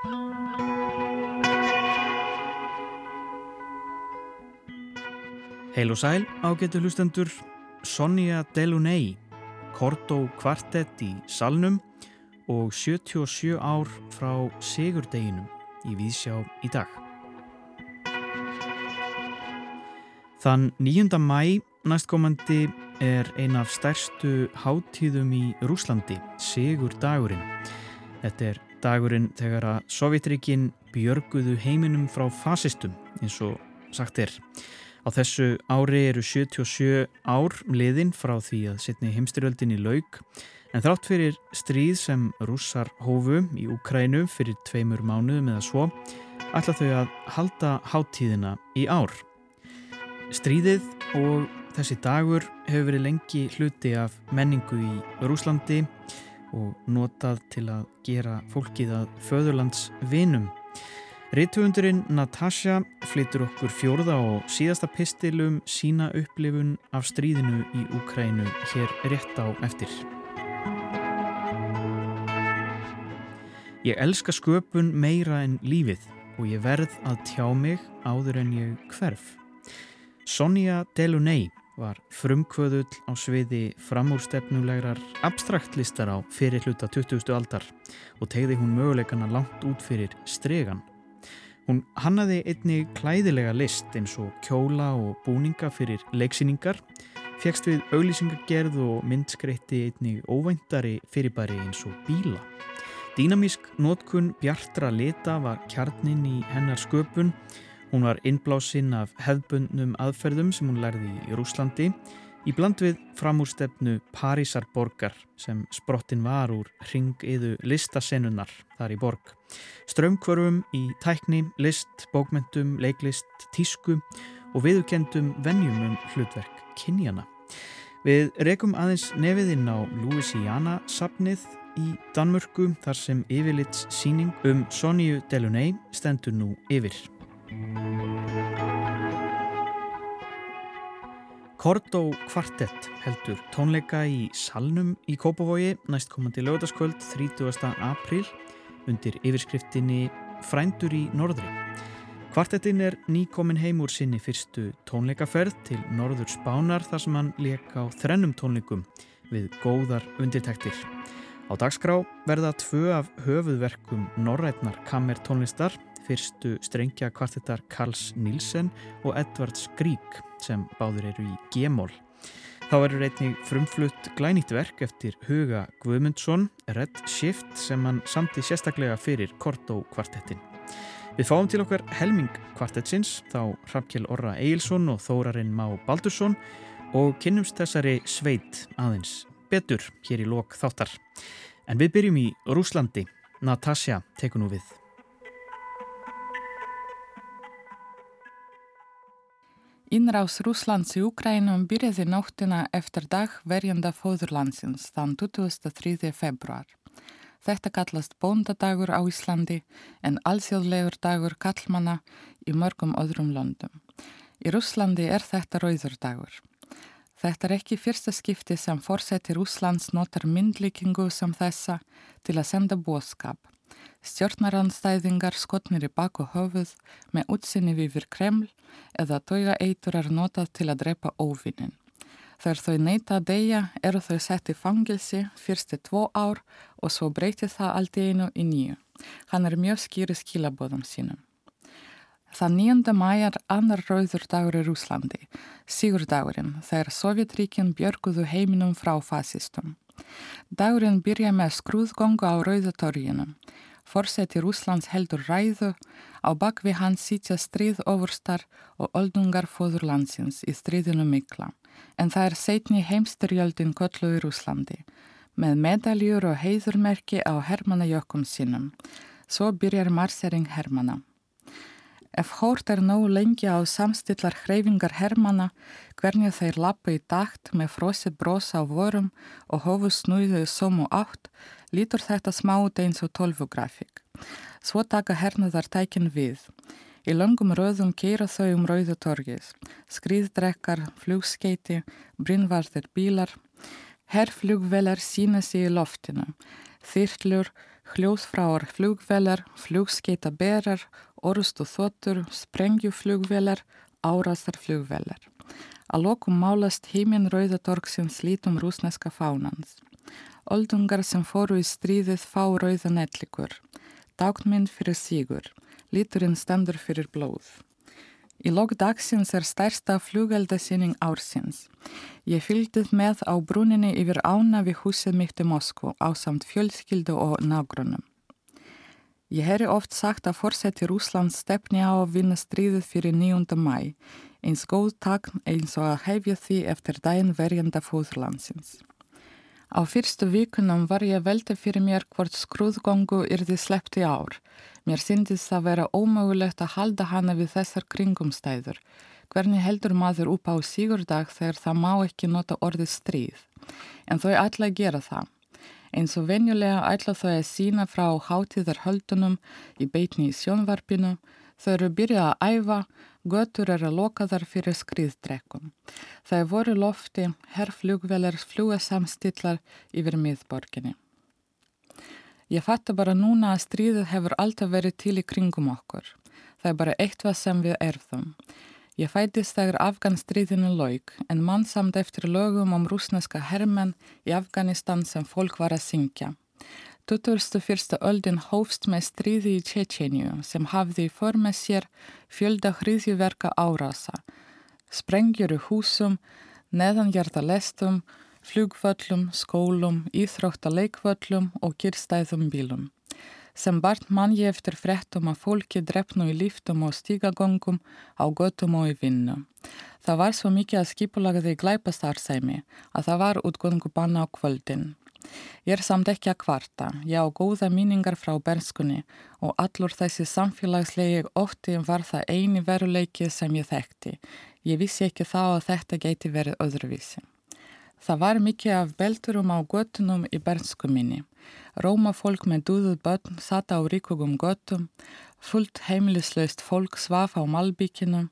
Heil og sæl ágetur hlustendur Sonja Deluney, Kortó kvartett í Salnum og 77 ár frá Sigurdeginum í Vísjá í dag. Þann 9. mæ næstkomandi er ein af stærstu háttíðum í Rúslandi, Sigur dagurinn. Þetta er dagurinn þegar að Sovjetrikin björguðu heiminum frá fasistum eins og sagt er. Á þessu ári eru 77 ár liðin frá því að setni heimstyrjöldin í laug en þrátt fyrir stríð sem rússar hófu í Ukrænu fyrir tveimur mánuðum eða svo ætla þau að halda háttíðina í ár. Stríðið og þessi dagur hefur verið lengi hluti af menningu í Rúslandi og notað til að gera fólkið að föðurlands vinum Rittvöndurinn Natasha flytur okkur fjórða og síðasta pistilum sína upplifun af stríðinu í Úkrænu hér rétt á eftir. Ég elska sköpun meira en lífið og ég verð að tjá mig áður en ég hverf. Sonja Deluney var frumkvöðull á sviði framúrstefnulegrar abstraktlistar á fyrir hluta 20. aldar og tegði hún möguleikana langt út fyrir stregan. Hún hannaði einni klæðilega list eins og kjóla og búninga fyrir leiksýningar, fegst við auglýsingagerð og myndskreitti einni óvæntari fyrirbæri eins og bíla. Dýnamísk nótkun Bjartra Leta var kjarnin í hennar sköpun. Hún var innblásinn af hefbundnum aðferðum sem hún lærði í Rúslandi Í bland við framúrstefnu Parísar borgar sem sprottin var úr ringiðu listasennunar þar í borg. Strömmkvörfum í tækni, list, bókmentum, leiklist, tísku og viðukendum vennjum um hlutverk kynjana. Við rekum aðeins nefiðinn á Louisiana sapnið í Danmörku þar sem yfirlits síning um Sonju Deluney stendur nú yfir. Kordó kvartett heldur tónleika í Salnum í Kópavogi næstkomandi lögdaskvöld 30. april undir yfirskriftinni Frændur í norðri. Kvartettin er nýkomin heim úr sinni fyrstu tónleikaferð til norður spánar þar sem hann leka á þrennum tónleikum við góðar undirtæktir. Á dagskrá verða tvö af höfuðverkum norrætnar kammertónlistar fyrstu strengja kvartettar Karls Nilsen og Edvards Grík sem báður eru í G-mól. Þá verður einnig frumflutt glænýtt verk eftir Huga Guðmundsson, Red Shift sem hann samti sérstaklega fyrir Kortó kvartettin. Við fáum til okkar helming kvartettsins, þá Hrafkjell Orra Eilsson og Þórarinn Má Baldursson og kynnumst þessari sveit aðeins betur hér í lok þáttar. En við byrjum í Rúslandi. Natasja tekur nú við. Innrás Rúslands í Ukrænum byrjaði nóttina eftir dag verjanda fóðurlandsins þann 23. februar. Þetta kallast bóndadagur á Íslandi en alþjóðlegur dagur kallmanna í mörgum öðrum löndum. Í Rúslandi er þetta rauðurdagur. Þetta er ekki fyrsta skipti sem fórseti Rúslands notar myndlíkingu sem þessa til að senda bóðskap. Stjórnaranstæðingar skotnir í baku höfuð með útsinni við Kreml eða tóiga eitur er notað til að drepa óvinnin. Þegar þau neyta að deyja eru þau sett í fangilsi fyrstu tvo ár og svo breytir það allt í einu í nýju. Hann er mjög skýri skilabóðum sínum. Það 9. mæjar annar rauður dagur í Rúslandi, Sigurdagurinn, þegar Sovjetríkinn björguðu heiminum frá fasistum. Dagurinn byrja með skrúðgongu á Rauðatorginum. Forseti Rúslands heldur ræðu, á bakvi hans sítja stríð ofurstar og oldungar fóðurlandsins í stríðinu mikla. En það er setni heimstyrjöldin kollu í Rúslandi, með medaljur og heiðurmerki á Hermannajökkum sínum. Svo byrjar marsering Hermanna. Ef hórt er nógu lengi á samstillar hreyfingar hermana, hvernig þeir lappa í takt með frosið brosa á vorum og hófu snúiðu somu átt, lítur þetta smá út eins og tólfugrafík. Svo taka hernaðar tækin við. Í langum röðum keira þau um rauðutorgis, skrýðdrekkar, flugskeiti, brinnvartir bílar, herrflugvelar sína sig í loftinu, þyrtlur, hljóðfráar flugvelar, flugskeita berar, orustu þotur, sprengjuflugvelar, árastar flugvelar. Að lokum málast heiminn rauðatorksins lítum rúsneska fánans. Oldungar sem fóru í stríðið fá rauða netlikur. Dáknmynd fyrir sígur. Líturinn standur fyrir blóð. Í lók dagsins er stærsta flugeldasýning ársins. Ég fylgdið með á brúninni yfir ána við húsið mitt í Moskvu á samt fjölskyldu og nágrunum. Ég heri oft sagt að fórseti Rúslands stefni á að vinna stríðið fyrir 9. mæ eins góð takn eins og að hefja því eftir daginn verjanda fóðurlandsins. Á fyrstu vikunum var ég velta fyrir mér hvort skrúðgongu yrði sleppt í ár. Mér syndist að vera ómögulegt að halda hana við þessar kringumstæður. Hvernig heldur maður upp á sígurdag þegar það má ekki nota orðið stríð? En þau ætla að gera það. Eins og venjulega ætla þau að sína frá hátíðarhöldunum í beitni í sjónvarpinu. Þau eru byrjað að æfa Götur eru lokaðar fyrir skriðdrekkum. Það voru lofti herrflugvelar flugasamstillar yfir miðborginni. Ég fatta bara núna að stríðið hefur alltaf verið til í kringum okkur. Það er bara eitthvað sem við erðum. Ég fætist þegar Afganstríðinu laug en mann samt eftir lögum om rúsneska herrmenn í Afganistan sem fólk var að syngja. 21. öldin hófst með stríði í Tjetjenju sem hafði í forma sér fjölda hriðjuverka árasa, sprengjuru húsum, neðanjarta lestum, flugvöllum, skólum, íþróttaleikvöllum og kyrstæðum bílum. Sem bart mann ég eftir frettum að fólki drefnu í líftum og stígagongum á göttum og í vinnu. Það var svo mikið að skipulagaði glæpastarsæmi að það var útgöngu banna á kvöldin. Ég er samt ekki að kvarta, ég á góða míningar frá berskunni og allur þessi samfélagslegi ótti var það eini veruleiki sem ég þekkti. Ég vissi ekki þá að þetta geti verið öðruvísi. Það var mikið af belturum á göttunum í bersku minni. Róma fólk með dúðuð börn sata á ríkugum göttum, fullt heimilislaust fólk svaf á malbíkinu,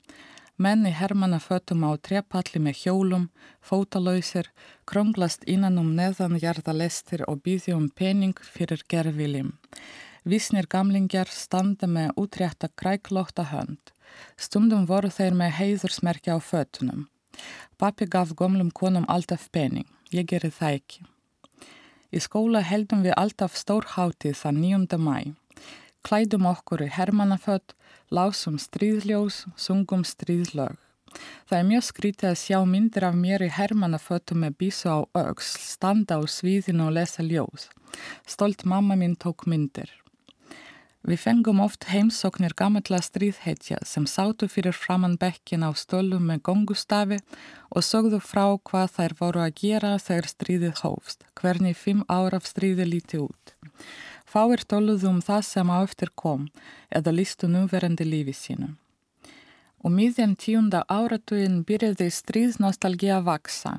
Menn í hermannafötum á trepalli með hjólum, fótalauðsir, kronglast innan um neðanjarðalestir og býði um pening fyrir gerfilim. Vísnir gamlingjar standa með útrétta kræklóta hönd. Stundum voru þeir með heiðursmerkja á fötunum. Pappi gaf gomlum konum alltaf pening. Ég gerir það ekki. Í skóla heldum við alltaf stórháttið þann 9. mæ. Klædum okkur í hermannafött lásum stríðljós, sungum stríðlög. Það er mjög skrítið að sjá myndir af mér í hermannafötum með bísu á auks, standa á svíðinu og lesa ljós. Stolt mamma mín tók myndir. Við fengum oft heimsóknir gamalla stríðhetja sem sátu fyrir framann bekkin á stölum með gongustafi og sögðu frá hvað þær voru að gera þegar stríðið hófst, hvernig fimm ára af stríði líti út. Fáir tóluðu um það sem á eftir kom eða lístu núverandi lífi sínu. Og miðjan tíunda áratugin byrjaði stríðnostalgi að vaksa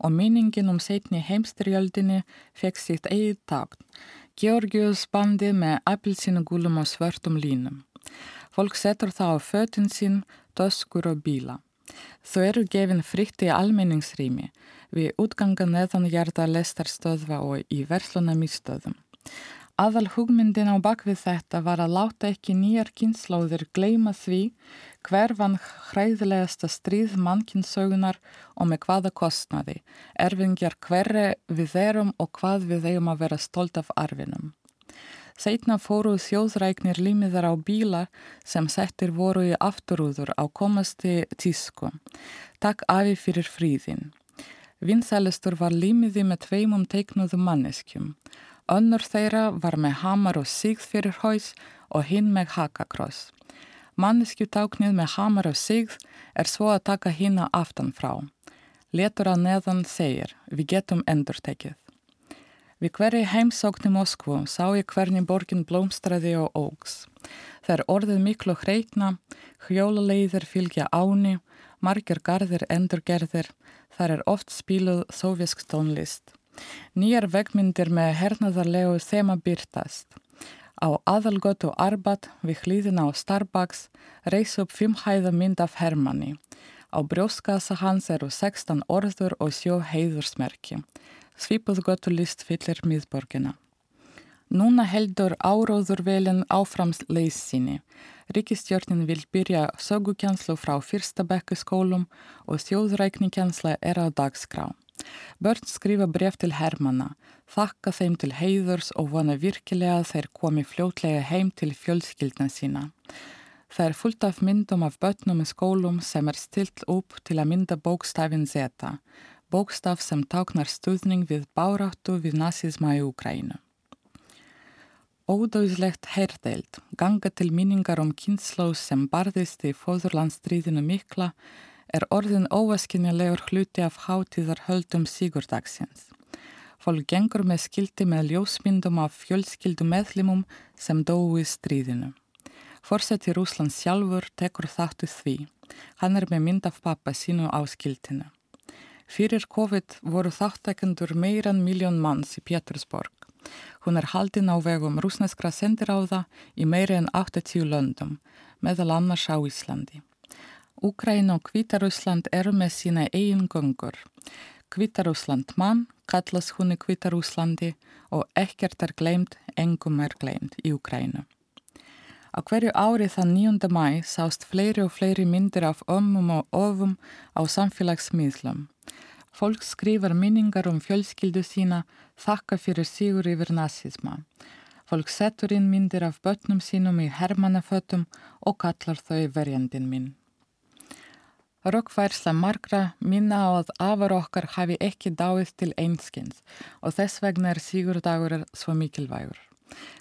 og minningin um setni heimstyrjöldinni fekk sitt eigið takt. Georgius bandi með appilsinu gulum og svörtum línum. Fólk setur það á fötun sín, töskur og bíla. Þau eru gefin fritt í almenningsrými við útganga neðan hjarta lestarstöðva og í verslunamistöðum. Aðal hugmyndin á bakvið þetta var að láta ekki nýjar kynnslóðir gleima því hver vann hræðilegasta stríð mannkynnssögunar og með hvaða kostnaði, erfingjar hverri við erum og hvað við eigum að vera stolt af arfinum. Seitna fóru þjóðræknir límiðar á bíla sem settir voru í afturúður á komasti tísku. Takk afi fyrir fríðin. Vinsælistur var límiði með tveimum teiknuðum manneskjum. Önnur þeirra var með hamar og sigð fyrir haus og hinn með hakakross. Manneskjutáknið með hamar og sigð er svo að taka hinn að aftan frá. Letur að neðan segir, við getum endurtekið. Við hverju heimsókn í Moskvu sá ég hvernig borgin blómstræði og ógs. Er orðið miklu hreitna, hjóluleiðir fylgja áni, margir garðir endurgerðir, þar er oft spíluð sovjask tónlist. Nýjar vegmyndir með hernaðarlegu þema byrtast. Á aðalgötu Arbat við hlýðina á Starbucks reys upp fimmhæða mynd af Hermanni. Á brjóskasa hans eru 16 orður og sjó heiðursmerki. Svipuð götu list fyllir miðborgina. Núna heldur áróðurvelin áframsleis sinni. Ríkistjórnin vil byrja sögukjænslu frá fyrsta bekku skólum og þjóðræknikjænsla er á dagskrá. Börn skrifa bref til Hermanna, þakka þeim til heiðurs og vona virkilega að þeir komi fljótlega heim til fjölskyldna sína. Það er fullt af myndum af börnum í skólum sem er stilt upp til að mynda bókstafin Z, bókstaf sem táknar stuðning við báráttu við nazisma í Ukrænu. Ódauðslegt herdeild, ganga til minningar um kynnslóð sem barðist í fóðurlandstríðinu mikla, er orðin óvaskinnilegur hluti af hátíðar höldum Sigurdagsins. Fólk gengur með skildi með ljósmyndum af fjölskyldu meðlimum sem dói í stríðinu. Forseti Rúslands sjálfur tekur þáttu því. Hann er með mynd af pappa sínu á skildinu. Fyrir COVID voru þáttekendur meiran miljón manns í Pétursborg. Hún er haldinn á vegum rúsneskra sendiráða í meiri en 80 löndum, meðal annars á Íslandi. Úkræn og Kvítarúsland eru með sína eigin göngur. Kvítarúsland mann kallast hún í Kvítarúslandi og ekkert er gleimt, engum er gleimt í Úkrænu. Á hverju ári þann 9. mæ sást fleiri og fleiri myndir af ömmum og ofum á samfélagsmiðlum. Fólk skrifar minningar um fjölskyldu sína, þakka fyrir sigur yfir nazisma. Fólk setur inn myndir af börnum sínum í hermannafötum og kallar þau verjandin minn. Rökkværsla margra minna á að afar okkar hafi ekki dáið til einskins og þess vegna er sigurdagur svo mikilvægur.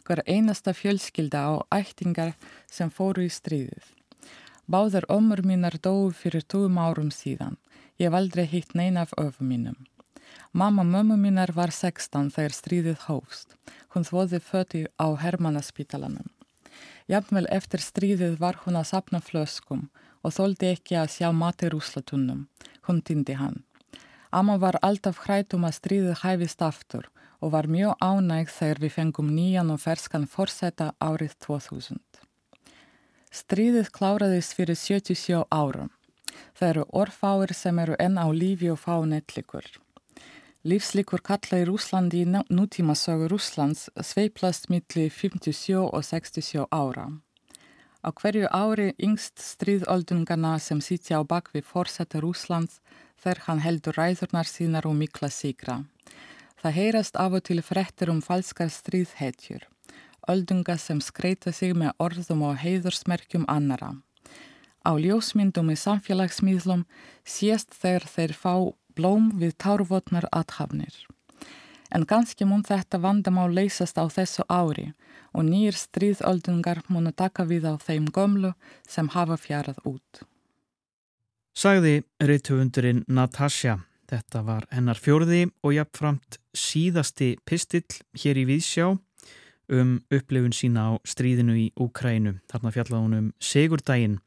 Hver einasta fjölskylda á ættingar sem fóru í stríðið. Báðar ömur mínar dói fyrir tóum árum síðan. Ég hef aldrei hitt neina af öfum mínum. Mamma mömmu mínar var 16 þegar stríðið hófst. Hún þvoði föti á Hermannaspítalanum. Jafnvel eftir stríðið var hún að sapna flöskum og þóldi ekki að sjá mati rúslatunnum. Hún týndi hann. Amma var alltaf hrætum að stríðið hæfist aftur og var mjög ánægð þegar við fengum nýjan og ferskan forsetta árið 2000. Stríðið kláraðist fyrir 77 árum. Það eru orðfáir sem eru enn á lífi og fá netlikur. Lífslikur kalla í Rúslandi í nútímasögu Rúslands sveiplast milli 57 og 67 ára. Á hverju ári yngst stríðöldungarna sem sitja á bakvi fórsetta Rúslands þegar hann heldur ræðurnar sínar og mikla síkra. Það heyrast af og til frettir um falskar stríðhetjur, öldunga sem skreita sig með orðum og heiðursmerkjum annara. Á ljósmyndum í samfélagsmiðlum sést þegar þeir fá blóm við tárvotnar aðhafnir. En ganski mun þetta vandamá leysast á þessu ári og nýjir stríðöldungar munu taka við á þeim gömlu sem hafa fjarað út. Sagði reytuvundurinn Natasja. Þetta var hennar fjörði og jafnframt síðasti pistill hér í Víðsjá um upplifun sína á stríðinu í Úkrænu. Þarna fjallaði hún um Sigurdaginn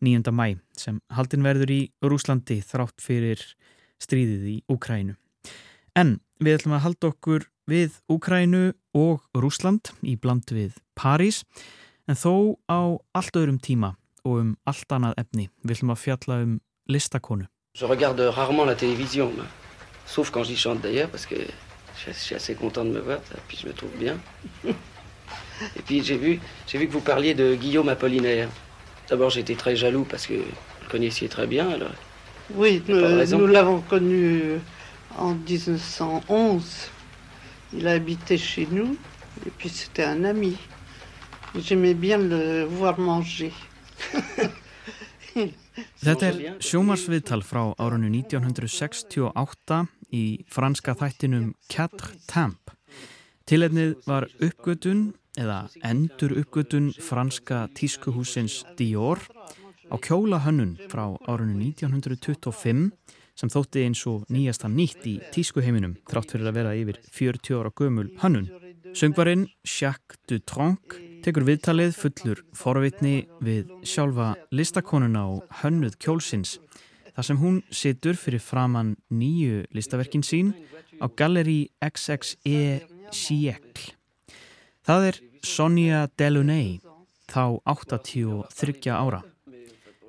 9. mæ sem haldin verður í Rúslandi þrátt fyrir stríðið í Úkrænu. En við ætlum að halda okkur við Úkrænu og Rúsland í bland við París en þó á allt öðrum tíma og um allt annað efni. Við ætlum að fjalla um listakonu. Je regarde rarement la télévision, sauf quand j'y chante d'ailleurs parce que je suis assez content de me voir, puis je me trouve bien. Et puis j'ai vu, j'ai vu que vous parliez de Guillaume Apollinaire. D'abord, j'étais très jaloux parce que vous le connaissiez très bien. Alors, oui, nous, nous l'avons connu en 1911. Il a habité chez nous et puis c'était un ami. J'aimais bien le voir manger. Þetta er sjómarsviðtal frá árunnu 1968 í franska þættinum Quatre Temps. Tilefnið var uppgötun eða endur uppgötun franska tískuhúsins Dior á kjóla hönnun frá árunnu 1925 sem þótti eins og nýjasta nýtt í tískuheiminum þrátt fyrir að vera yfir 40 ára gömul hönnun. Söngvarinn Jacques Dutronc tekur viðtalið fullur forvitni við sjálfa listakonuna og hönnuð kjólsins þar sem hún situr fyrir framann nýju listaverkin sín á Gallery XXE Siècle. Það er Sonja Delaunay, þá 83 ára.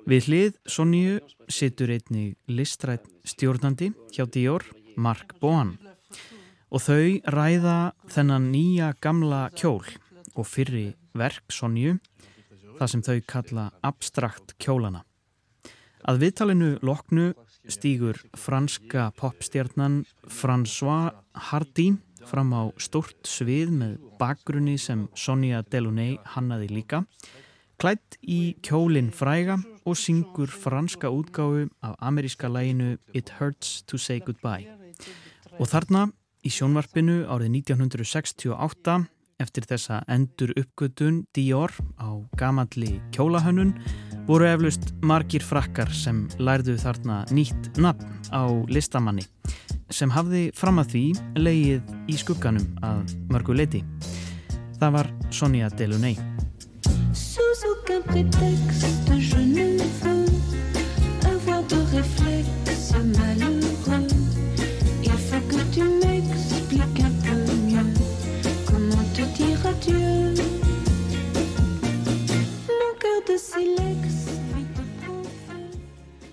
Við hlið Sonju situr einni listrætt stjórnandi hjá Dior, Mark Bohan. og þau ræða þennan nýja gamla kjól og fyrri verk Sonju, það sem þau kalla abstrakt kjólana. Að viðtalinu loknu stýgur franska popstjarnan François Hardy fram á stort svið með bakgrunni sem Sonja Delaunay hannaði líka, klætt í kjólinn fræga og syngur franska útgáfu af ameríska læginu It Hurts to Say Goodbye. Og þarna í sjónvarpinu árið 1968 eftir þessa endur uppgötun Dior á gamalli kjólahönnun voru eflust margir frakkar sem lærðu þarna nýtt nafn á listamanni sem hafði fram að því leið í skugganum að mörgu leiti. Það var Sonja Delaunay. Aucun prétexte je ne veux avoir de réflexe malheureux. Il faut que tu m'expliques un peu mieux. Comment te dire adieu? Mon cœur de silex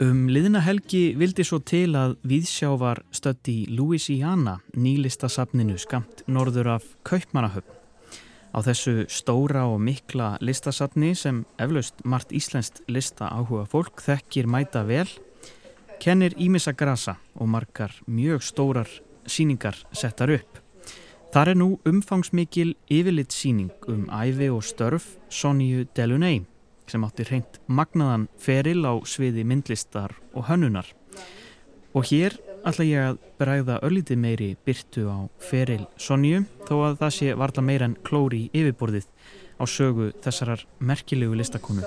Um liðna helgi vildi svo til að Víðsjá var stödd í Louisiana, nýlistasafninu skamt norður af Kaupmannahöfn. Á þessu stóra og mikla listasafni sem eflaust margt íslenskt lista áhuga fólk þekkir mæta vel, kennir Ímissa Grasa og margar mjög stórar síningar settar upp. Þar er nú umfangsmikil yfirlitt síning um æfi og störf Sonju Delaunay sem átti reynd magnaðan feril á sviði myndlistar og hönnunar. Og hér ætla ég að bregða öllítið meiri byrtu á feril Sonju þó að það sé varla meira en klóri yfirborðið á sögu þessarar merkilegu listakonu.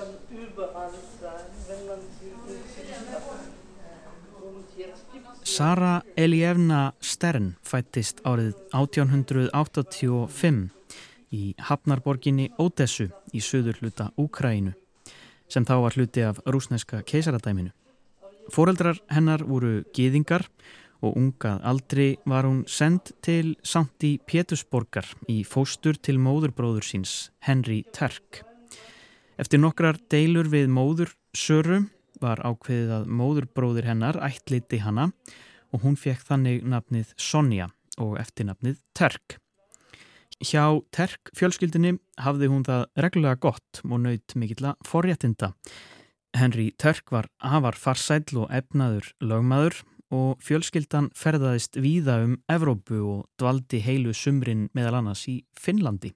Sara Elievna Stern fættist árið 1885 í Hafnarborginni Ódessu í söður hluta Úkræinu sem þá var hluti af rúsneska keisaradæminu. Fóreldrar hennar voru gýðingar og ungað aldri var hún sendt til Santi Pétusborgar í fóstur til móðurbróður síns, Henry Terk. Eftir nokkrar deilur við móður Söru var ákveðið að móðurbróður hennar ættliti hana og hún fekk þannig nafnið Sonja og eftirnafnið Terk. Hjá Terk fjölskyldinni hafði hún það reglulega gott og naut mikill að forréttinda. Henry Terk var afar farsæl og efnaður lögmaður og fjölskyldan ferðaðist víða um Evrópu og dvaldi heilu sumrin meðal annars í Finnlandi.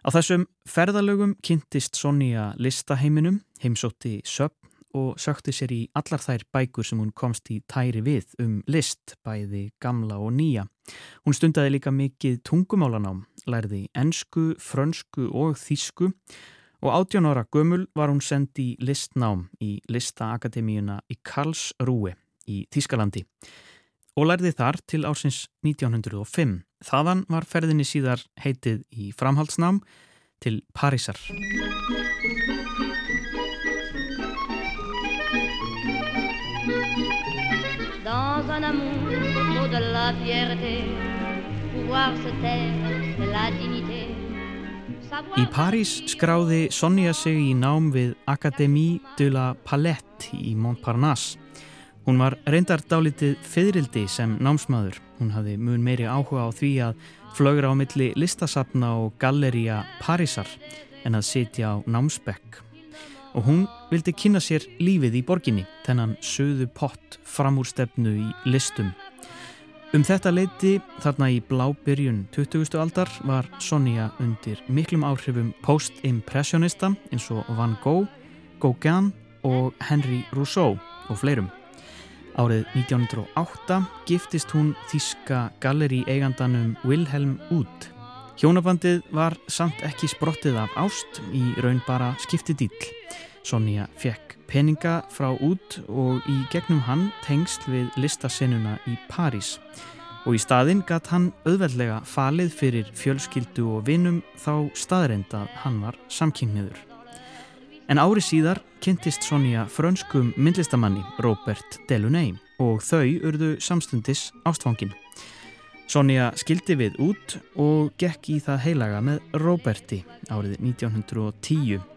Á þessum ferðalögum kynntist Sonja listaheiminum, heimsótti söpn og sökti sér í allar þær bækur sem hún komst í tæri við um list, bæði gamla og nýja. Hún stundaði líka mikið tungumálanám, lærði ensku, frönsku og þísku og 18 ára gömul var hún sendi í listnám í Listaakademíuna í Karlsruhe í Þískalandi og lærði þar til ársins 1905. Þaðan var ferðinni síðar heitið í framhaldsnám til Parísar. dans un amour, mot de la fierté, pouvoir se taire, la dignité. Í París skráði Sonja sig í nám við Académie de la Palette í Montparnasse. Hún var reyndar dálitið fyririldi sem námsmaður. Hún hafði mun meiri áhuga á því að flögra á milli listasafna og galleria Parísar en að sitja á námsbekk og hún vildi kynna sér lífið í borginni, þennan söðu pott framúrstefnu í listum. Um þetta leiti þarna í blábyrjun 20. aldar var Sonja undir miklum áhrifum post-impressionista eins og Van Gogh, Gauguin og Henry Rousseau og fleirum. Árið 1908 giftist hún þíska galleri eigandanum Wilhelm Uth. Hjónabandið var samt ekki sprottið af ást í raun bara skiptidýll. Sonja fekk peninga frá út og í gegnum hann tengst við listasennuna í París og í staðinn gatt hann auðveldlega falið fyrir fjölskyldu og vinum þá staðreind að hann var samkynniður. En ári síðar kynntist Sonja frönskum myndlistamanni Robert Delaunay og þau urðu samstundis ástfangin. Sonja skildi við út og gekk í það heilaga með Roberti árið 1910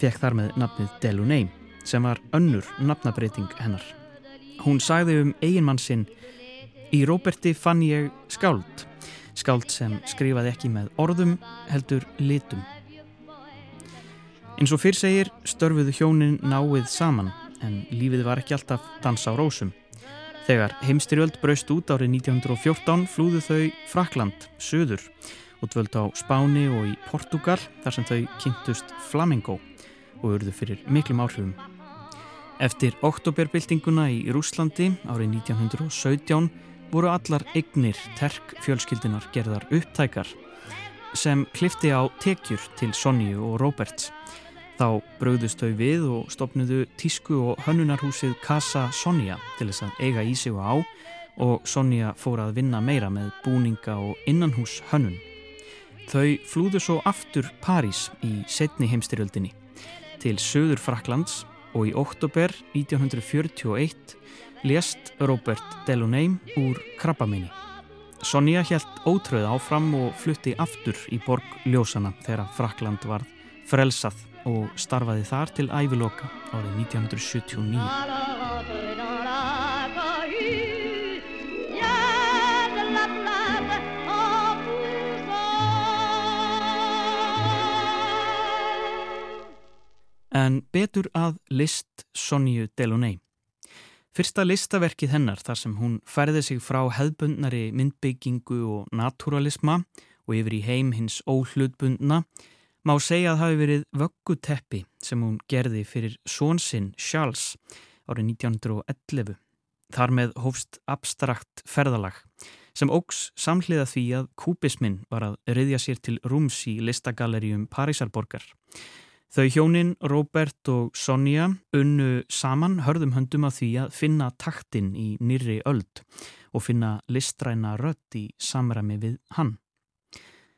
fekk þar með nafnið Delaunay sem var önnur nafnabreiting hennar. Hún sagði um eiginmann sinn Í Róberti fann ég skáld, skáld sem skrifaði ekki með orðum heldur litum. Eins og fyrr segir störfuðu hjónin náið saman en lífið var ekki alltaf dansa á rósum. Þegar heimstyrjöld braust út árið 1914 flúðu þau Frakland, söður og dvöld á Spáni og í Portugal þar sem þau kynntust Flamingo og urðu fyrir miklum áhrifum. Eftir oktoberbyltinguna í Rúslandi árið 1917 voru allar eignir terk fjölskyldinar gerðar upptækar sem klifti á tekjur til Sonju og Roberts. Þá bröðust þau við og stopnudu tísku og hönnunarhúsið Casa Sonja til þess að eiga í sig og á og Sonja fór að vinna meira með búninga og innanhús hönnun. Þau flúðu svo aftur París í setni heimstyrjöldinni til söður Fraklands og í oktober 1941 lést Robert Delaunay úr krabbameini. Sonja helt ótröð áfram og flutti aftur í borg Ljósana þegar Frakland var frelsað og starfaði þar til æviloka árið 1979. En betur að list Sonju Delaunay. Fyrsta listaverkið hennar þar sem hún færði sig frá hefðbundnari myndbyggingu og naturalisma og yfir í heim hins óhlutbundna má segja að hafi verið vögguteppi sem hún gerði fyrir svonsinn Charles árið 1911. Þar með hófst abstrakt ferðalag sem ógs samhliða því að kúbismin var að riðja sér til rúms í listagalleríum Parísarborgar. Þau hjónin Robert og Sonja unnu saman hörðum höndum að því að finna taktinn í nýri öld og finna listræna rött í samræmi við hann.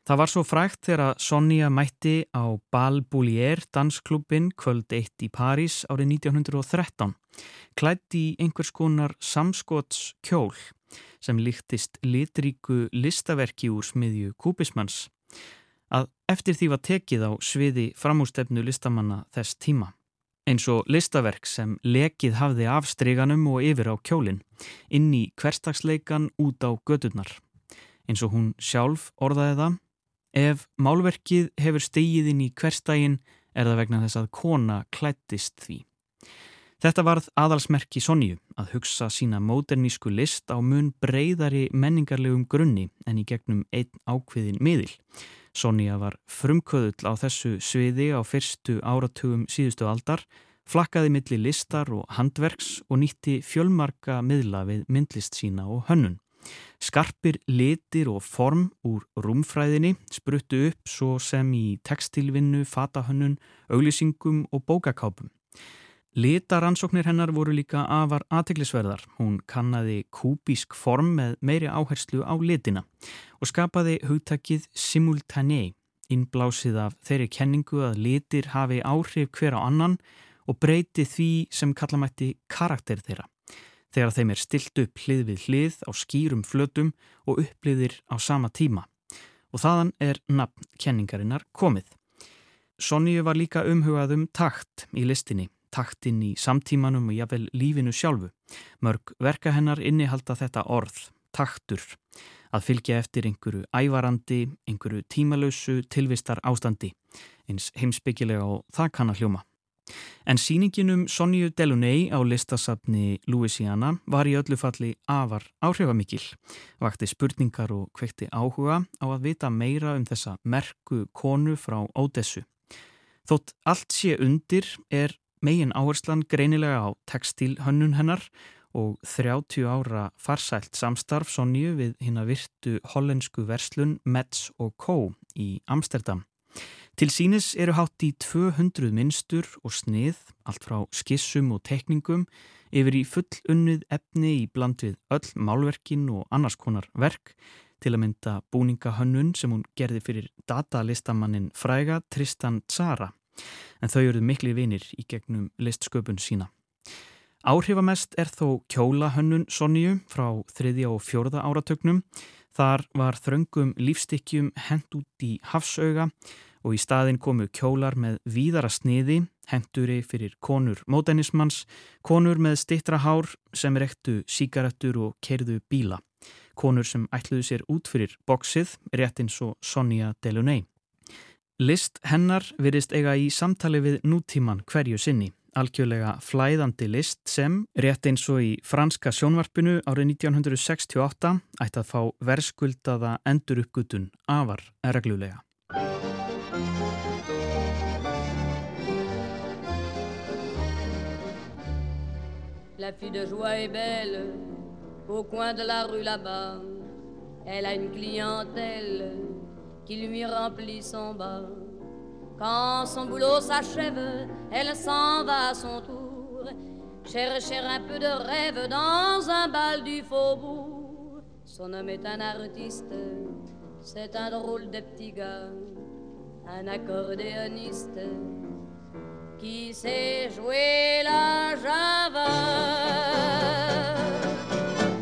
Það var svo frækt þegar Sonja mætti á Bal Boulier dansklubin kvöld 1 í París árið 1913 klætt í einhvers konar samskots kjól sem líktist litríku listaverki úr smiðju kúbismanns að eftir því var tekið á sviði framústefnu listamanna þess tíma. Eins og listaverk sem lekið hafði af stryganum og yfir á kjólinn inn í hverstagsleikan út á gödurnar. Eins og hún sjálf orðaði það Ef málverkið hefur stegið inn í hverstægin er það vegna þess að kona klættist því. Þetta varð aðalsmerki Sonju að hugsa sína módernísku list á mun breyðari menningarlegum grunni en í gegnum einn ákveðin miðil. Sonja var frumköðull á þessu sviði á fyrstu áratugum síðustu aldar, flakkaði milli listar og handverks og nýtti fjölmarka miðla við myndlist sína og hönnun. Skarpir litir og form úr rúmfræðinni spruttu upp svo sem í textilvinnu, fatahönnun, auglýsingum og bókakápum. Litaransóknir hennar voru líka afar aðteglisverðar. Hún kannaði kúbísk form með meiri áherslu á litina og skapaði hugtakið simultané, innblásið af þeirri kenningu að litir hafi áhrif hver á annan og breyti því sem kallamætti karakter þeirra þegar þeim er stilt upp hlið við hlið á skýrum flötum og uppliðir á sama tíma. Og þaðan er nafn kenningarinnar komið. Sonju var líka umhugað um takt í listinni, taktinn í samtímanum og jáfnvel lífinu sjálfu. Mörg verka hennar innihalda þetta orð, taktur, að fylgja eftir einhverju ævarandi, einhverju tímalausu tilvistar ástandi, eins heimsbyggilega og það kann að hljóma. En síninginum Sonju Delaunay á listasafni Louisiana var í öllu falli afar áhrifamikil, vakti spurningar og kvekti áhuga á að vita meira um þessa merku konu frá Ódessu. Þótt allt sé undir er megin áherslan greinilega á textilhönnun hennar og 30 ára farsælt samstarf Sonju við hinn að virtu hollensku verslun Metz og Co. í Amsterdam. Til sínis eru hátt í 200 minnstur og snið, allt frá skissum og tekningum, yfir í full unnið efni í bland við öll málverkin og annars konar verk, til að mynda búningahönnun sem hún gerði fyrir datalistamannin fræga Tristan Tzara, en þau eruð miklu vinir í gegnum listsköpun sína. Áhrifamest er þó kjólahönnun Sonju frá þriðja og fjórða áratögnum, þar var þröngum lífstykkjum hend út í hafsauga og í staðin komu kjólar með víðara sniði, henduri fyrir konur mótenismans, konur með stittra hár sem rektu síkaretur og kerðu bíla. konur sem ætluðu sér út fyrir bóksið, rétt eins og Sonja Delaunay. List hennar virðist eiga í samtali við nútíman hverju sinni, algjörlega flæðandi list sem, rétt eins og í franska sjónvarpinu árið 1968, ætti að fá verskuldaða enduruppgutun afar reglulega. La fille de joie est belle, au coin de la rue là-bas. Elle a une clientèle qui lui remplit son bas. Quand son boulot s'achève, elle s'en va à son tour, chercher un peu de rêve dans un bal du faubourg. Son homme est un artiste, c'est un drôle de petit gars, un accordéoniste qui sait jouer la java.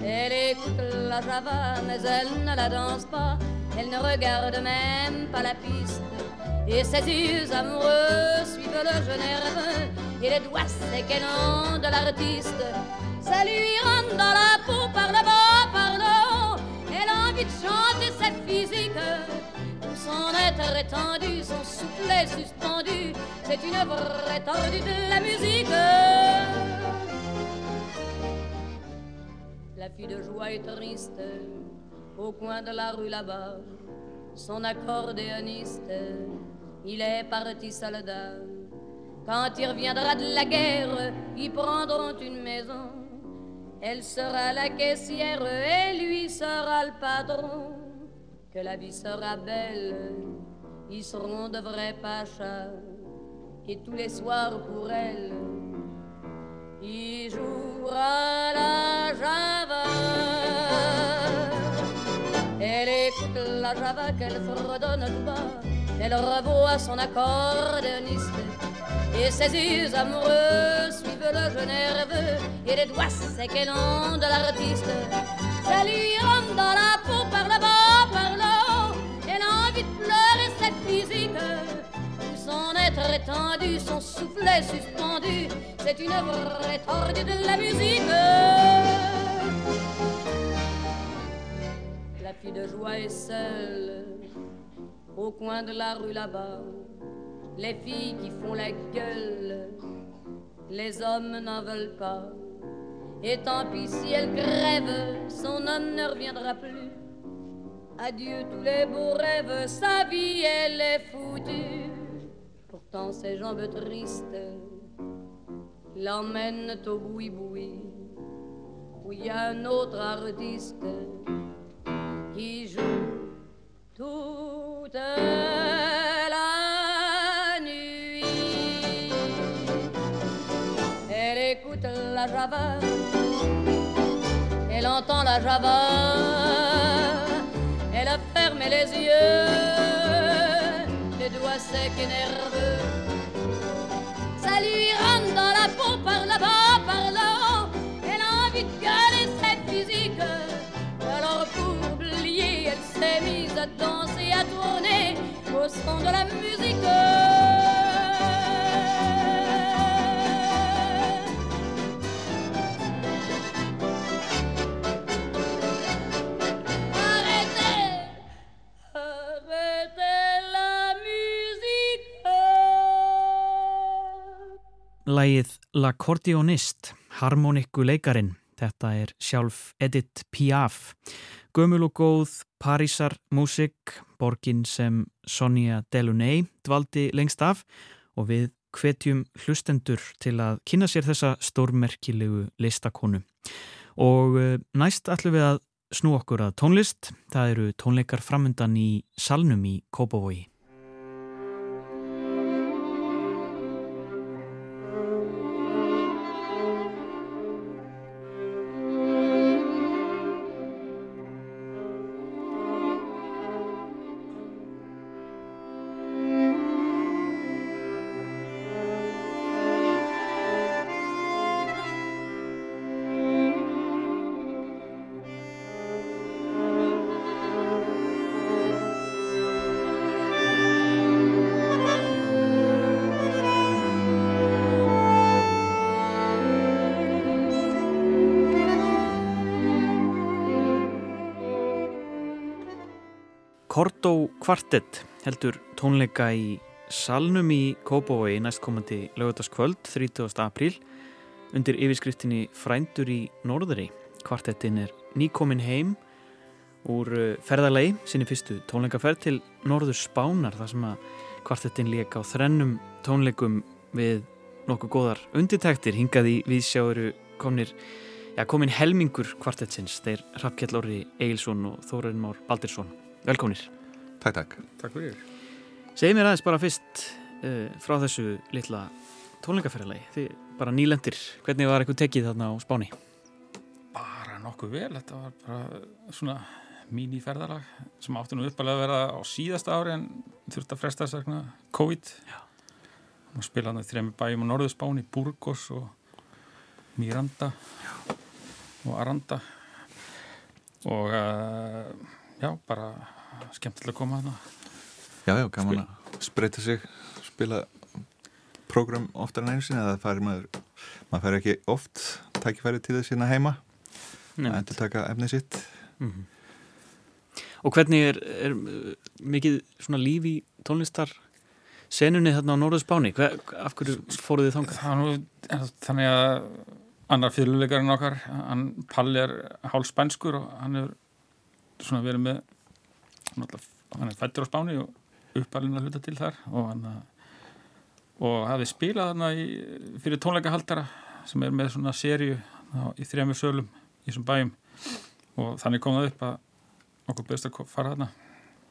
Elle écoute la java, mais elle ne la danse pas. Elle ne regarde même pas la piste. Et ses yeux amoureux suivent le jeune nerveux. Et les doigts séquennants de l'artiste. Ça lui rentre dans la peau par le bas, par le haut. Elle a envie de chanter cette physique son être étendu, son soufflet suspendu, c'est une vraie tordue de la musique. La fille de joie est triste, au coin de la rue là-bas, son accordéoniste, il est parti soldat. Quand il reviendra de la guerre, ils prendront une maison. Elle sera la caissière et lui sera le patron que la vie sera belle, ils seront de vrais pachas, et tous les soirs pour elle, il jouera la java. Java qu'elle fredonne tout bas, elle revoit son accordéoniste, et ses yeux amoureux suivent le jeu nerveux, et les doigts séquennants de l'artiste. Ça lui rentre dans la peau par le bas, par le haut. Elle a envie de pleurer cette physique. Tout son être étendu, son soufflet suspendu. C'est une vraie tordue de la musique. Fille de joie est seule au coin de la rue là-bas. Les filles qui font la gueule, les hommes n'en veulent pas. Et tant pis si elle crève, son homme ne reviendra plus. Adieu tous les beaux rêves, sa vie elle est foutue. Pourtant ses jambes tristes l'emmènent au boui-boui, où il y a un autre artiste qui joue toute la nuit. Elle écoute la java elle entend la java, elle a fermé les yeux, les doigts secs et nerveux. Ça lui rentre dans la peau par là-bas, son de la musique. Lægið L'Accordionist, harmonikku leikarin. Þetta er sjálf Edith Piaf. Gömul og góð Parísar músik, borgin sem Sonja Delaunay dvaldi lengst af og við hvetjum hlustendur til að kynna sér þessa stórmerkilegu listakonu. Og eh, næst ætlum við að snú okkur að tónlist. Það eru tónleikar framundan í salnum í Kópavogi. Kvartett heldur tónleika í Salnum í Kópavogi næstkomandi lögutaskvöld 30. apríl undir yfirskriftinni Frændur í Norðri. Kvartettin er nýkomin heim úr uh, ferðalegi sinni fyrstu tónleikaferð til Norður Spánar þar sem að kvartettin leika á þrennum tónleikum við nokkuð góðar undirtæktir hingaði við sjáuru komnir Já, komin helmingur kvartetsins þeir Rappkjell Orri Egilson og Þórarin Már Baldirsson. Velkominir. Takk, takk. Takk fyrir. Segð mér aðeins bara fyrst uh, frá þessu litla tónleikaferðalagi. Þið bara nýlendir. Hvernig var eitthvað tekið þarna á spáni? Bara nokkuð vel. Þetta var bara svona míníferðalag sem átti nú uppalega að vera á síðasta ári en þurfti að fresta þess vegna COVID. Já. Og spilaði þrejum bæjum á Norðurspáni, Burgos og Miranda Já. og Aranda og uh, já, bara skemmtilega að koma að það Já, já, gaman að spreita sig spila program oftar en einu sinni það fær maður maður fær ekki oft tækifæri til þess hérna heima Nefnt. að endur taka efnið sitt mm -hmm. Og hvernig er, er mikið svona líf í tónlistar senunni þarna á Norðurspáni af hverju fóruð þið þangað? Þannig að annar fyrirluleikarinn okkar hann Palli er hálf spænskur og hann er svona verið með hann er fættur á Spáni og uppalinn að hluta til þar og hann og hafi spilað hann í, fyrir tónleikahaldara sem er með svona sériu í þrjami sölum í þessum bæjum. Og þannig kom það upp að okkur best að fara þarna.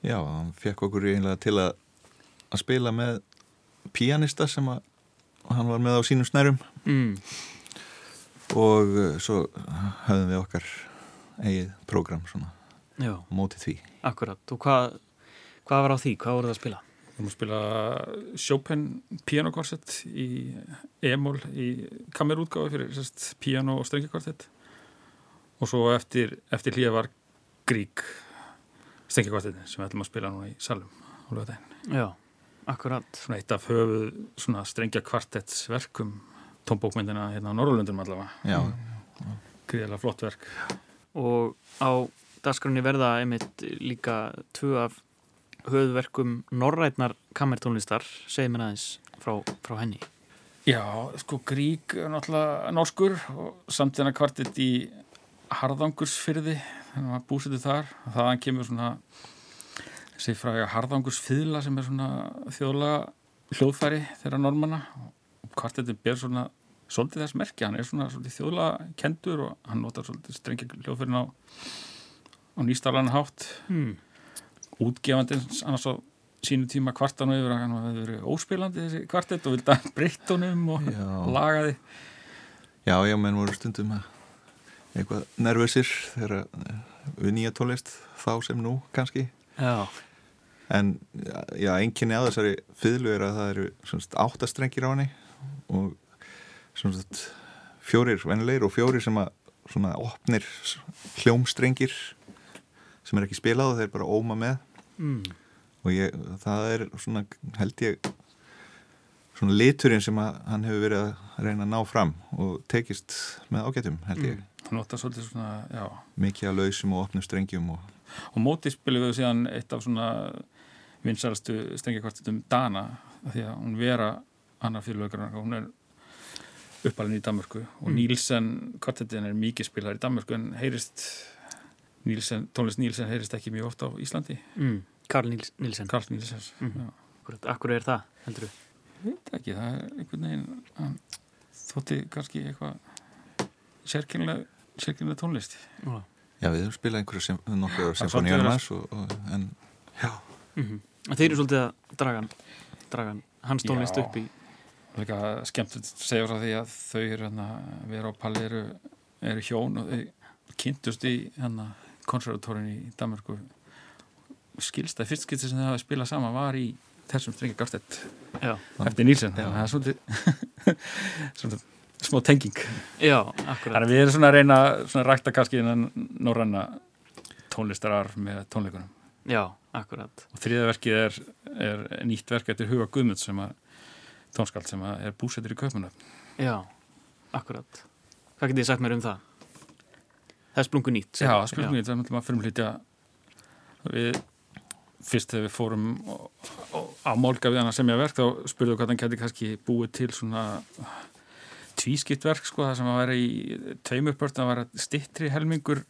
Já, hann fekk okkur einlega til að að spila með pianista sem að hann var með á sínum snærum. Mm. og uh, svo höfðum við okkar eigið prógram svona Já. mótið því Akkurat, og hvað Hvað var á því? Hvað voruð það að spila? Við að spila Chopin pianokorsett í E-mól í kamerútgáfi fyrir sest, piano og strengjakorsett og svo eftir, eftir hlýja var Grík strengjakorsettin sem við ætlum að spila núna í salum á lögadaginn. Já, akkurat. Svona eitt af höfuð svona strengjakvartettsverkum tónbókmyndina hérna á Norrlundum allavega. Já. Gríðilega flott verk. Og á dagskrunni verða einmitt líka tvö af höfðverkum Norrætnar kammertónlistar. Segið mér aðeins frá, frá henni. Já, sko Grík náttúrulega norskur og samtíðan kvartitt í Harðangursfyrði þannig að maður búsiti þar. Og þaðan kemur svona þessi fræga Harðangursfyðla sem er svona þjóðlega hljóðfæri þeirra normanna og kvartettin ber svona svolítið þess merki, hann er svona svolítið þjóðlega kendur og hann notar svolítið strengja hljóðfærin á, á nýstarlanan hátt. Hmm. Útgefandins annars á sínu tíma kvartan og yfir að hann hefði verið óspilandi þessi kvartett og vildi að breytta honum og já. lagaði Já, já, menn voru stundum eitthvað nervösir þegar við nýja tólist þá sem nú kannski. Já. En já, enginni að þessari fylgu er að það eru áttastrengir á henni og svona fjórir vennilegir og fjórir sem að svona opnir hljómstrengir sem er ekki spilað og þeir bara óma með mm. og ég, það er svona held ég svona liturinn sem hann hefur verið að reyna að ná fram og tekist með ágættum held ég mm. svona, mikið að lausum og opnum strengjum og, og mótið spilum við síðan eitt af svona vinsarastu strengjakvartetum Dana því að hún vera annar fyrirlögur hún er uppalinn í Danmörku og mm. Nílsen kvartetin er mikið spilar í Danmörku en heyrist Nílsen, tónlist Nílsen heyrist ekki mjög ofta á Íslandi mm. Karl Níls, Nílsen Karl Nílsen mm. Akkur er það, heldur þú? Ég veit ekki, það er einhvern veginn þótti kannski eitthvað sérkynlega tónlist Já, já við höfum spilað einhverju nokkur symfóníunum en já mm -hmm. Þeir eru svolítið að draga, draga hans tónlist já. upp í Líka skemmt að segja frá því að þau eru hérna, vera á palli eru, eru hjón og þau kynntust í hérna konservatórin í Danmarku skilsta, fyrst skilsta sem það hafa spilað sama var í þessum strengi Garstett eftir Nílsen það er svolítið svona smá tenging. Já, Þannig við erum svona að reyna svona að rækta kannski norranna tónlistarar með tónleikunum. Já, akkurat. Og þriðaverkið er, er nýtt verk eftir Huga Guðmunds sem að tónskald sem að er búsettur í köpuna Já, akkurat. Hvað getur þið sagt mér um það? Það er splungu nýtt Já, splungu nýtt, það er náttúrulega frumlítja við fyrst þegar við fórum á málga við hann að semja verk þá spurðum við hvað hann geti kannski búið til svona tvískipt verk sko það sem að vera í tveimurpört að vera stittri helmingur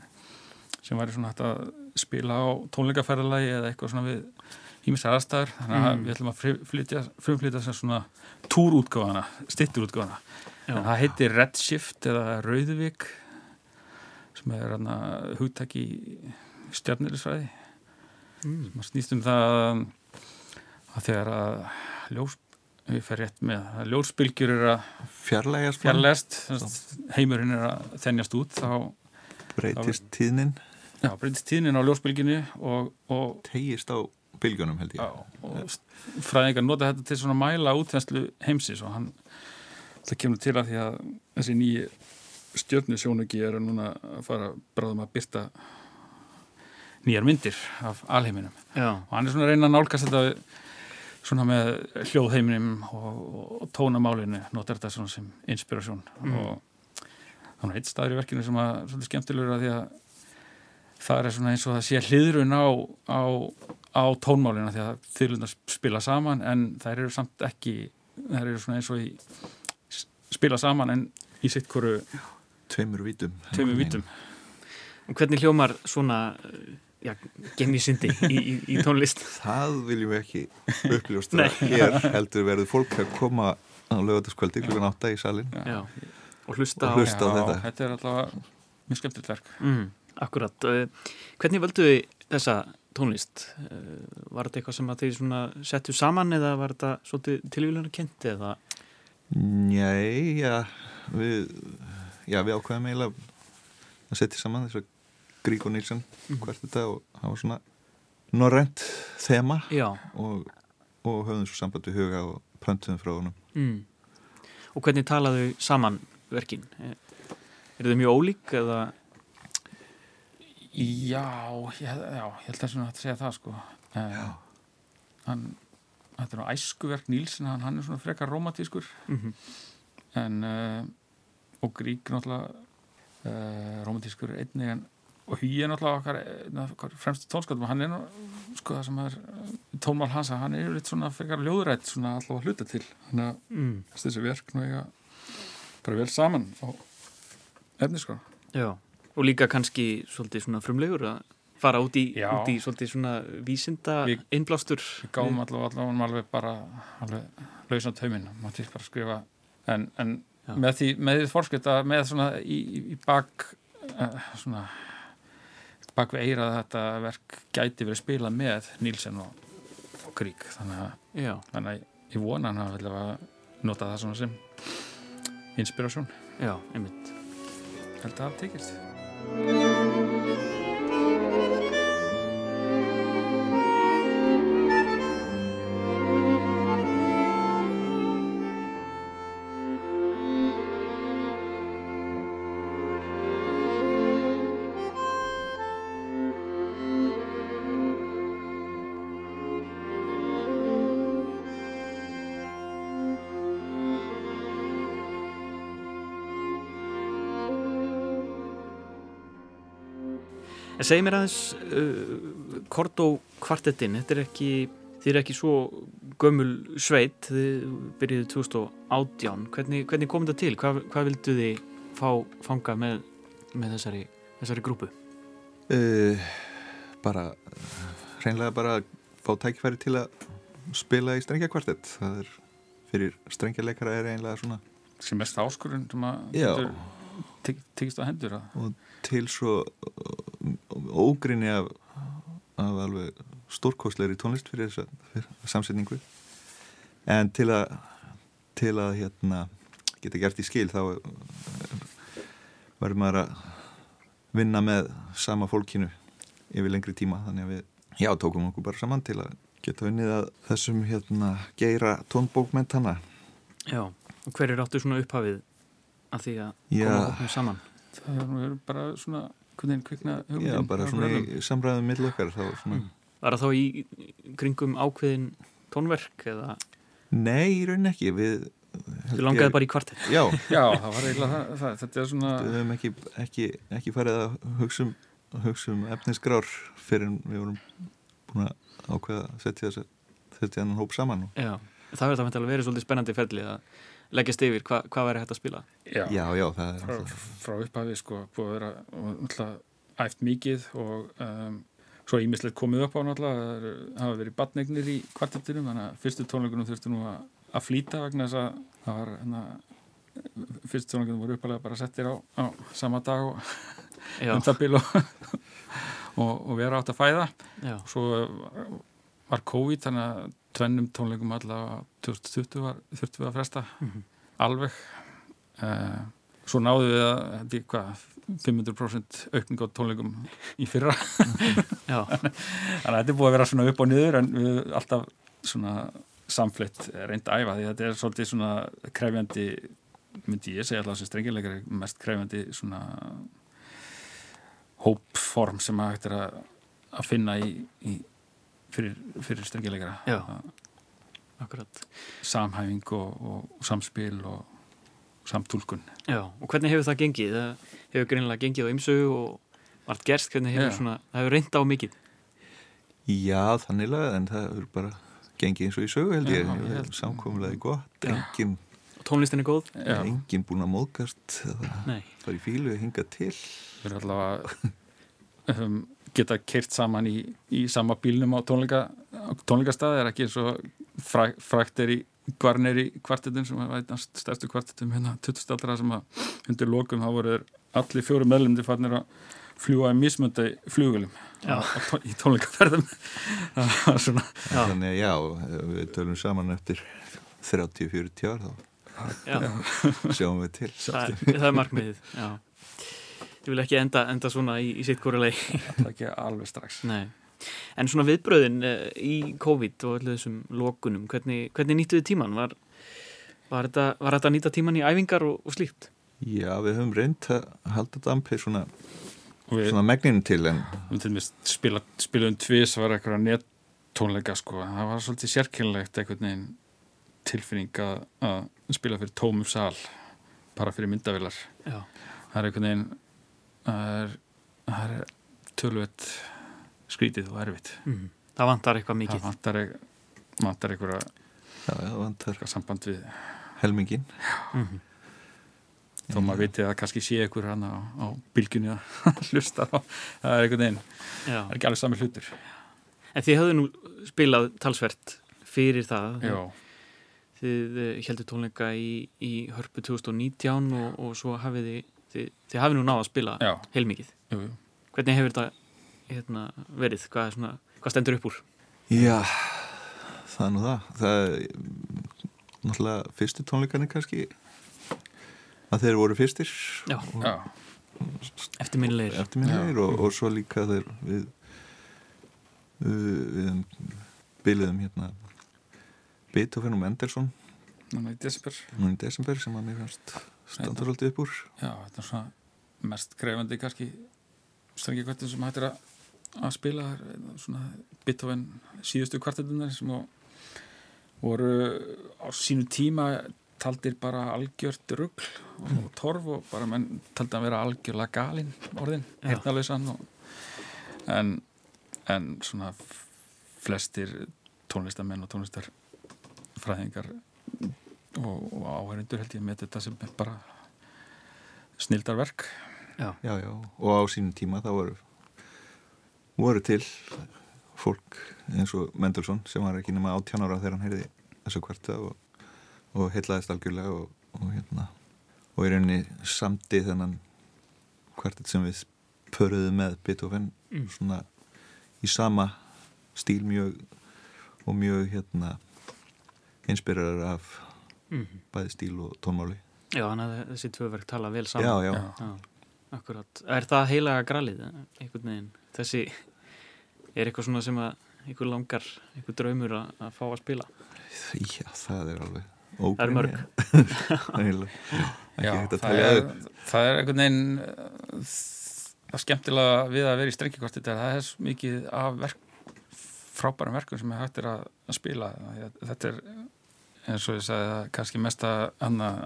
sem væri svona hægt að spila á tónleikaferðalagi eða eitthvað svona við hýmis aðstæður. Þannig að mm. við ætlum að frumflytja, frumflytja svona túrútgáðana, stitturútgáðana en það heitir Redshift eða Rauðvík sem er hérna hugtæki stjarnilisfræði mm. sem snýst um það að þegar að ljós, við fer rétt með að ljósbylgjur er að fjarlægast, fjarlægast heimurinn er að þennjast út þá breytist þá, tíðnin. Já, breytist tíðnin á ljósbylgjunni og, og tegist á bylgjunum held ég. Já, og fræðingar nota þetta til svona mæla útvennslu heimsis og hann það kemur til að því að þessi nýji stjörnusjónugi er að núna að fara bráðum að byrta nýjar myndir af alheiminum Já. og hann er svona að reyna að nálgast þetta svona með hljóðheiminum og, og tónamálinu notar þetta svona sem inspirasjón mm. og þannig að eitt staður í verkinu sem að svona skemmtilegur að því að það er svona eins og það sé hliðrun á, á, á tónmálinu því að þyrlundar spila saman en þær eru samt ekki þær eru svona eins og í spila saman en í sitt hverju tveimur vítum. Tveimur vítum. og hvernig hljómar svona já, gemisindi í, í, í tónlist? Það viljum við ekki uppljósta hér heldur verður fólk að koma á lögataskvöldi klukkan 8 í salin já. og hlusta, og hlusta á, á já, þetta. Þetta er alltaf mjög skemmtilegt verk. Mm, Akkurat, uh, hvernig völdu þið þessa tónlist? Uh, var þetta eitthvað sem að þið settu saman eða var þetta tilvílunar kent eða? Nei, já við, já, við ákveðum eiginlega að setja saman þess að Grík og Nilsson mm. hvert þetta og það var svona norrent þema og, og höfðum svo samband við huga og plöntuðum frá honum mm. Og hvernig talaðu saman verkin? Er þau mjög ólík eða? Já, ég, já, ég held að það segja það sko uh, hann, þetta er nú æskuverk Nílsson, hann, hann er svona frekar romantískur mm -hmm. en uh, og Grík náttúrulega uh, romantískur einnig en og Hugi er náttúrulega okkar, okkar fremstu tónskatum hann er sko það sem er tónmál hans að hann er litt svona fyrir ljóðrætt svona alltaf að hluta til. Þannig að mm. þessi verk nú eiga bara vel saman á efni sko. Já, og líka kannski svolítið svona frumlegur að fara út í, út í svolítið svona vísinda Vi, innblástur. Við gáum allavega allavega alveg bara alveg lausan tauminn, maður til bara að skrifa. En, en með því, með því fórskipta með svona í, í bak uh, svona bak við eira að þetta verk gæti verið spilað með Nílsen og, og Grík þannig að, þannig að ég vona hann að nota það svona sem inspirasjón Já, einmitt. Held að það tekist En segi mér aðeins uh, Kortó kvartettinn, þetta er ekki þið er ekki svo gömul sveit þið byrjuðu 2018 hvernig, hvernig kom þetta til? Hvað, hvað vildu þið fá fanga með, með þessari, þessari grúpu? Uh, bara reynlega bara fá tækifæri til að spila í strengja kvartett það er fyrir strengja leikara er einlega svona sem mest áskurinn sem að tekist á hendur og til svo ógrinni af, af alveg stórkostleiri tónlist fyrir þessa samsetningu. En til að til að hérna geta gert í skil þá verður maður að vinna með sama fólkinu yfir lengri tíma. Þannig að við já tókum okkur bara saman til að geta vinnið að þessum hérna geira tónbókmentana Já, og hver er áttu svona upphafið að því að koma okkur saman? Það er bara svona hvernig kvikna hugmyndin? Já, bara svona í samræðum millokkar þá svona... mm. Var það þá í kringum ákveðin tónverk eða? Nei, í raunin ekki við Þú langaði bara í kvartett? Já, Já það var eiginlega það, það, þetta er svona Við hefum ekki, ekki, ekki farið að hugsa um, hugsa um efnisgrár fyrir við vorum búin að ákveða að setja hann hóp saman og... Já, það verður það að vera svolítið spennandi ferli að leggjast yfir hva, hvað verður hægt að spila? Já, já, já það er frá, frá upphafi sko, búið að vera alltaf æft mikið og um, svo ímislegt komið upp á náttúrulega það hafa verið batnegnir í kvartettinum þannig að fyrstu tónleikunum þurftu nú að, að flýta vegna þess að það var hana, fyrstu tónleikunum voru uppalega bara settir á, á sama dag og um það bíl og, og, og vera átt að fæða. Já. svo var COVID þannig að tvennum tónleikum allavega 2020 var, þurftum við að fresta. Mm -hmm. alveg. Uh, svo náðu við að þetta er hvað 500% aukning á tónleikum í fyrra. Þannig að þetta er búið að vera svona upp og niður en við alltaf svona samflitt reynd að æfa því þetta er svolítið svona krefjandi myndi ég segja alltaf sem strengilegar mest krefjandi svona hópform sem að hægt er að finna í, í fyrir, fyrir akkurat. Samhæfing og, og samspil og samtúlkun. Já, og hvernig hefur það gengið? Það hefur greinilega gengið á ymsu og allt gerst, hvernig hefur svona það hefur reynda á mikið? Já, þanniglega, en það hefur bara gengið eins og í sögu held ég, Já, ég samkomlega gott, enginn Tónlistin er góð? Enginn búin að móðgast það er í fílu að hinga til. Við erum allavega um, geta kert saman í, í sama bílnum á tónleika, tónleikastað er ekki eins og fræ, frækt er í Gvarnir í kvartetum sem var einnast stærstu kvartetum hérna 20. aldra sem að undir lokum þá voru allir fjóru meðlumdi fannir að fljúa í mismöndi fljóðulum í tónleikaferðum. Þannig að já, við tölum saman eftir 30-40 ár þá. Sjáum við til. Það, það er markmiðið, já Ég vil ekki enda, enda svona í, í sitt kóra leið Það er ekki alveg strax Nei En svona viðbröðin uh, í COVID og allir þessum lokunum, hvernig, hvernig nýttuði tíman? Var, var, þetta, var þetta að nýta tíman í æfingar og, og slíkt? Já, við höfum reynd að halda dampið svona, svona megninu til en... Við til dæmis spila, spilaðum tvís var eitthvað nettónleika sko, það var svolítið sérkynlegt einhvern veginn tilfinning að, að spila fyrir tómum sal bara fyrir myndavilar. Já. Það er einhvern veginn, það er, það er tölvett skrítið og erfitt. Mm. Það vantar eitthvað mikið. Það vantar, vantar eitthvað Já, það vantar samband við helmingin mm -hmm. Þó maður viti að kannski sé ykkur hann á, á bylgjunni að hlusta á. Það er einhvern veginn, það er ekki alveg sami hlutur. En þið höfðu nú spilað talsvert fyrir það. Já. Þið heldur tónleika í, í hörpu 2019 og, og svo hafið þið, þið, þið hafið nú náða að spila Já. heilmikið jú, jú. Hvernig hefur þetta hérna, verið? Hvað, svona, hvað stendur upp úr? Já, það er nú það. Það er náttúrulega fyrstu tónleikarnir kannski að þeir voru fyrstir. Já, Já. eftirminnilegir. Eftirminnilegir og, og svo líka þeir við, við, við byliðum hérna Beethoven og Mendelssohn núna í desember núna í desember sem að mér fannst standur alltaf upp úr. Já, þetta er svona mest krefandi kannski strengikvartin sem hættir að, að spila. Svona Beethoven síðustu kvartetunar sem voru á sínu tíma taldir bara algjört ruggl og torf og bara menn taldi að vera algjörlega galinn orðin, hirtnalösan en, en svona flestir tónlistamenn og tónlistarfræðingar og, og áherindur held ég með þetta sem bara snildarverk Já. já, já, og á sínum tíma það voru voru til fólk eins og Mendelssohn sem var ekki nema 18 ára þegar hann heyrði þessu kvarta og, og heitlaðist algjörlega og, og hérna og í rauninni samti þennan kvartet sem við pöruðum með Beethoven Mm. svona í sama stíl mjög og mjög hérna inspirar af Mm. bæði stíl og tónmáli Já, þannig að þessi tvöverk tala vel saman. já, já, Já. Já, akkurat. Er það heilaga gralið, einhvern veginn? Þessi, er eitthvað svona sem að einhver langar, einhver draumur að, að fá að spila? já, það er alveg Það er mörg. Já, það er, það er einhvern veginn uh, það skemmtilega við að vera í strengikvartit það er svo mikið af verk, frábærum verkum sem er hægt er að, að spila þetta er eins og ég sagði að kannski mesta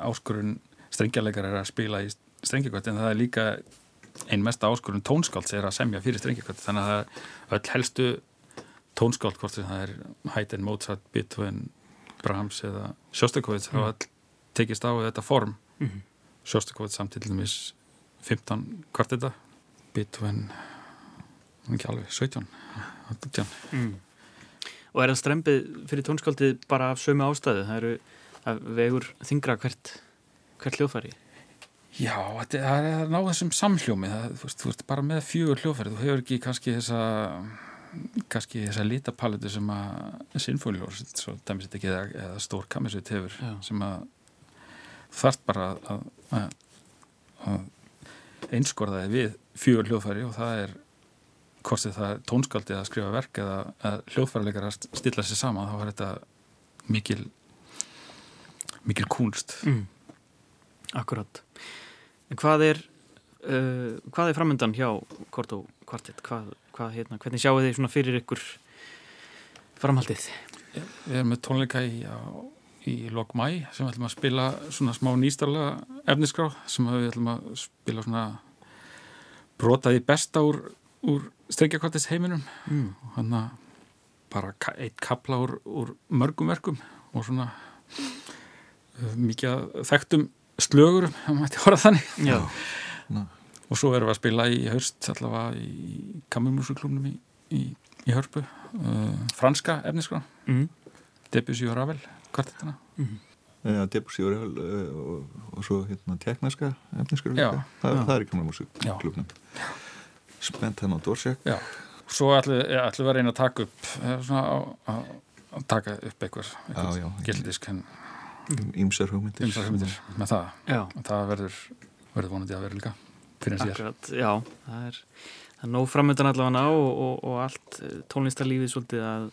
áskurun strengjarleikar er að spila í strengikvartit en það er líka ein mesta áskurun tónskáld er að semja fyrir strengikvartit þannig að það er öll helstu tónskáld hvort það er Haydn, Mozart, Beethoven Brahms eða Sjóstakovits mm. all tekist á þetta form mm. Sjóstakovits samtilumis 15 kvarteta Beethoven ekki alveg, 17 mm. Og er það strempið fyrir tónskáldið bara af sömu ástæðu? Það eru vegur þingra hvert, hvert hljóðfæri? Já, það er að ná þessum samhljómi það, þú, veist, þú veist bara með fjögur hljóðfæri þú hefur ekki kannski þessa kannski þessa lítapaletu sem að sinfóljós, svo dæmis þetta ekki eða, eða stór kamisut hefur Já. sem að þarf bara að, að, að einskorðaði við fjögur hljóðfæri og það er kostið það tónskaldi að skrifa verk eða að hljóðfærileikar að stilla sér saman þá er þetta mikil mikil kúnst mm. Akkurat En hvað er uh, hvað er framöndan hjá Kortó kvartett? Hvað, hvað, hérna, hvernig sjáu þið svona fyrir ykkur framhaldið? Við erum með tónleika í, í lok mæ sem við ætlum að spila svona smá nýstarlega efniskráð sem við ætlum að spila svona brotaði besta úr, úr strengjakvartets heiminum mm. og hann að bara eitt kapla úr, úr mörgum verkum og svona uh, mikið þekktum slögurum, það mætti hóra þannig. Já. og svo erum við að spila í haust allavega í Kammermusuklubnum í, í, í Hörpu uh, franska efniskrán mm. Debussy og Ravel kvartettina mm. ja, Debussy og Ravel uh, og, og svo hérna tekniska efniskrán Þa, það er í Kammermusuklubnum spennt henn á Dorsjak Já, svo ætlum við að reyna að taka upp eh, svona að taka upp eitthvað gildisk henn Ímsar hugmyndir. Ímsar hugmyndir með það. Já. það verður, verður vonandi að vera líka fyrir síðar. Já, það er, það er nóg framöndan allavega og, og, og allt eh, tónlistarlífið svolítið að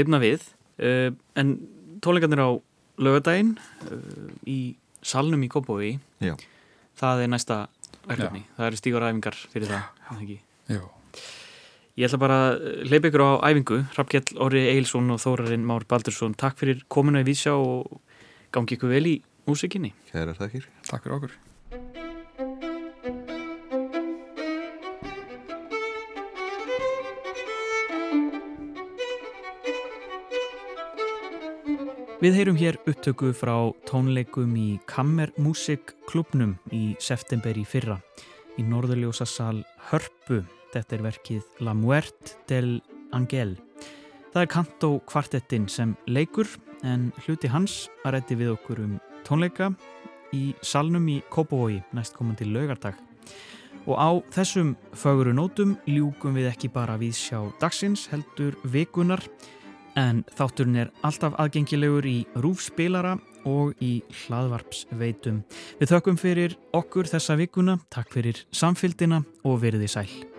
lifna við. Uh, en tónleikarnir á lögadaginn uh, í salnum í Kópói það er næsta verkefni. Já. það eru stígaræfingar fyrir það Já. Ég ætla bara að leipa ykkur á æfingu. Rappkjell Óri Eilsson og Þórarinn Már Baldursson. Takk fyrir komuna í Vísjá og gangi ykkur vel í músikinni Kæra takkir Takk fyrir okkur. Við heyrum hér upptöku frá tónleikum í Kammermusikklubnum í september í fyrra í norðurljósasal Hörpu. Þetta er verkið La Muerte del Angel. Það er Kanto kvartettin sem leikur en hluti hans að rætti við okkur um tónleika í salnum í Kópavói næstkomandi laugardag. Og á þessum föguru nótum ljúkum við ekki bara við sjá dagsins heldur vikunar en þátturinn er alltaf aðgengilegur í rúfspilara og í hlaðvarpsveitum. Við þökkum fyrir okkur þessa vikuna, takk fyrir samfylgdina og veriði sæl.